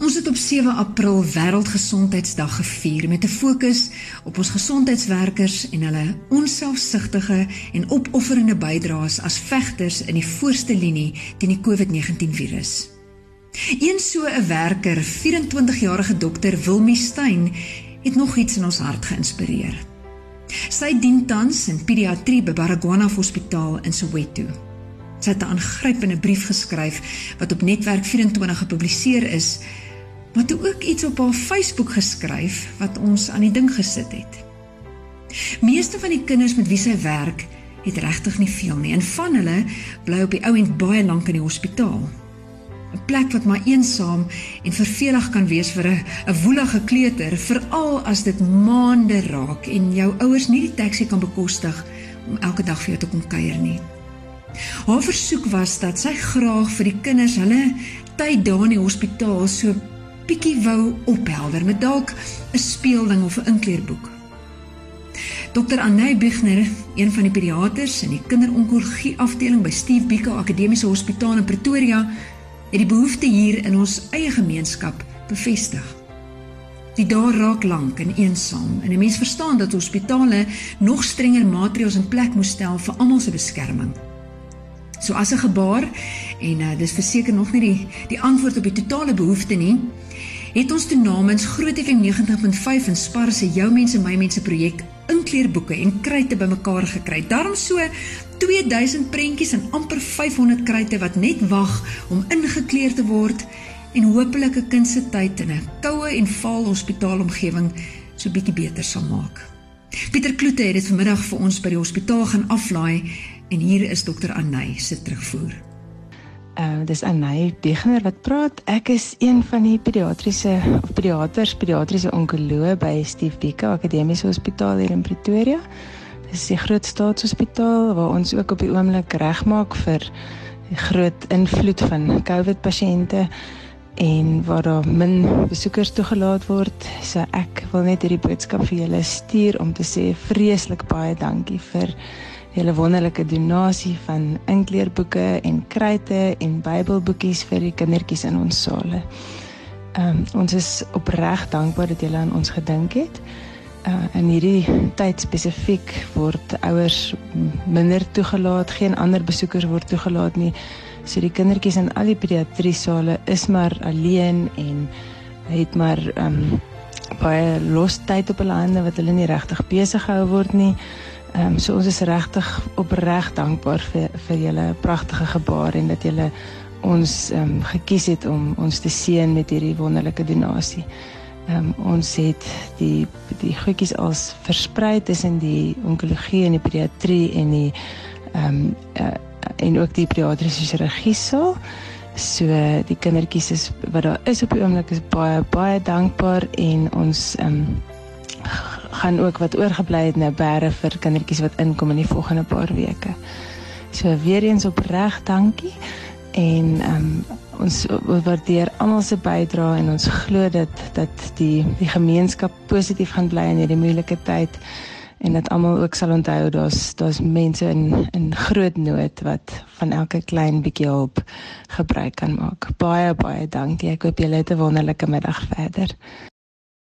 Ons het op 7 April Wêreldgesondheidsdag gevier met 'n fokus op ons gesondheidswerkers en hulle onselfsugtige en opofferende bydraes as vegters in die voorste linie teen die COVID-19 virus. Een so 'n werker, 24-jarige dokter Wilmie Steyn, het nog iets in ons hart geïnspireer. Sy dien tans in pediatrie by Baragwanath Hospitaal in Soweto. Sy het 'n aangrypende brief geskryf wat op Netwerk 24 gepubliseer is, maar toe ook iets op haar Facebook geskryf wat ons aan die ding gesit het. Meeste van die kinders met wie sy werk, het regtig nie veel nie en van hulle bly op die ou end baie lank in die hospitaal. 'n Plek wat maar eensaam en vervelig kan wees vir 'n 'n woelige kleuter, veral as dit maande raak en jou ouers nie die taxi kan bekostig om elke dag vir jou te kom kuier nie. Haar versoek was dat sy graag vir die kinders hulle tyd daar in die hospitaal so bietjie wou ophelder met dalk 'n speelding of 'n inkleerboek. Dr. Anay Bigner, een van die pediaters in die kinderonkologie afdeling by Steve Biko Akademiese Hospitaal in Pretoria, het die behoefte hier in ons eie gemeenskap bevestig. Die dae raak lank en eensaam en 'n mens verstaan dat hospitale nog strenger maatreëls in plek moet stel vir almal se beskerming. So as 'n gebaar en uh, dis verseker nog nie die die antwoord op die totale behoefte nie, het ons toe namens Groot FM 90.5 en Spar se jou mense my mense projek inkleerboeke en kruite bymekaar gekry. Daarom so 2000 prentjies en amper 500 kruite wat net wag om ingekleer te word en hopelik 'n kind se tyd in 'n koue en vaal hospitaalomgewing so bietjie beter sal maak. Pieter Kloete het dit vanmiddag vir ons by die hospitaal gaan aflaai En hier is dokter Anay se terugvoer. Ehm uh, dis Anay Begner wat praat. Ek is een van die pediatriese of pediaters, pediatriese onkoloog by Steve Biko Akademiese Hospitaal hier in Pretoria. Dis 'n groot staatshospitaal waar ons ook op die oomblik regmaak vir die groot invloed van COVID pasiënte en waar daar min besoekers toegelaat word. So ek wil net hierdie boodskap vir julle stuur om te sê vreeslik baie dankie vir julle wonderlike donasie van inkleerboeke en kruite en Bybelboekies vir die kindertjies in ons sale. Ehm um, ons is opreg dankbaar dat julle aan ons gedink het. Uh in hierdie tyd spesifiek word ouers minder toegelaat, geen ander besoekers word toegelaat nie. So die kindertjies in al die pediatrie sale is maar alleen en het maar um, baie los tyd op hulle hande wat hulle nie regtig besig gehou word nie. Ehm um, so ons is regtig opreg dankbaar vir vir julle pragtige gebaar en dat julle ons ehm um, gekies het om ons te seën met hierdie wonderlike donasie. Ehm um, ons het die die goedjies als versprei tussen die onkologie en die pediatrie en die ehm um, uh, en ook die pediatriese chirurgie saal. So die kindertjies is wat daar is op die oomblik is baie baie dankbaar en ons ehm um, gaan ook wat oorgebly het nou bære vir kindertjies wat inkom in die volgende paar weke. So weer eens opreg dankie en ehm um, ons waardeer almal se bydrae en ons glo dat dat die die gemeenskap positief gaan bly in hierdie moeilike tyd en dat almal ook sal onthou daar's daar's mense in in groot nood wat van elke klein bietjie hulp gebruik kan maak. Baie baie dankie. Ek hoop julle het 'n wonderlike middag verder.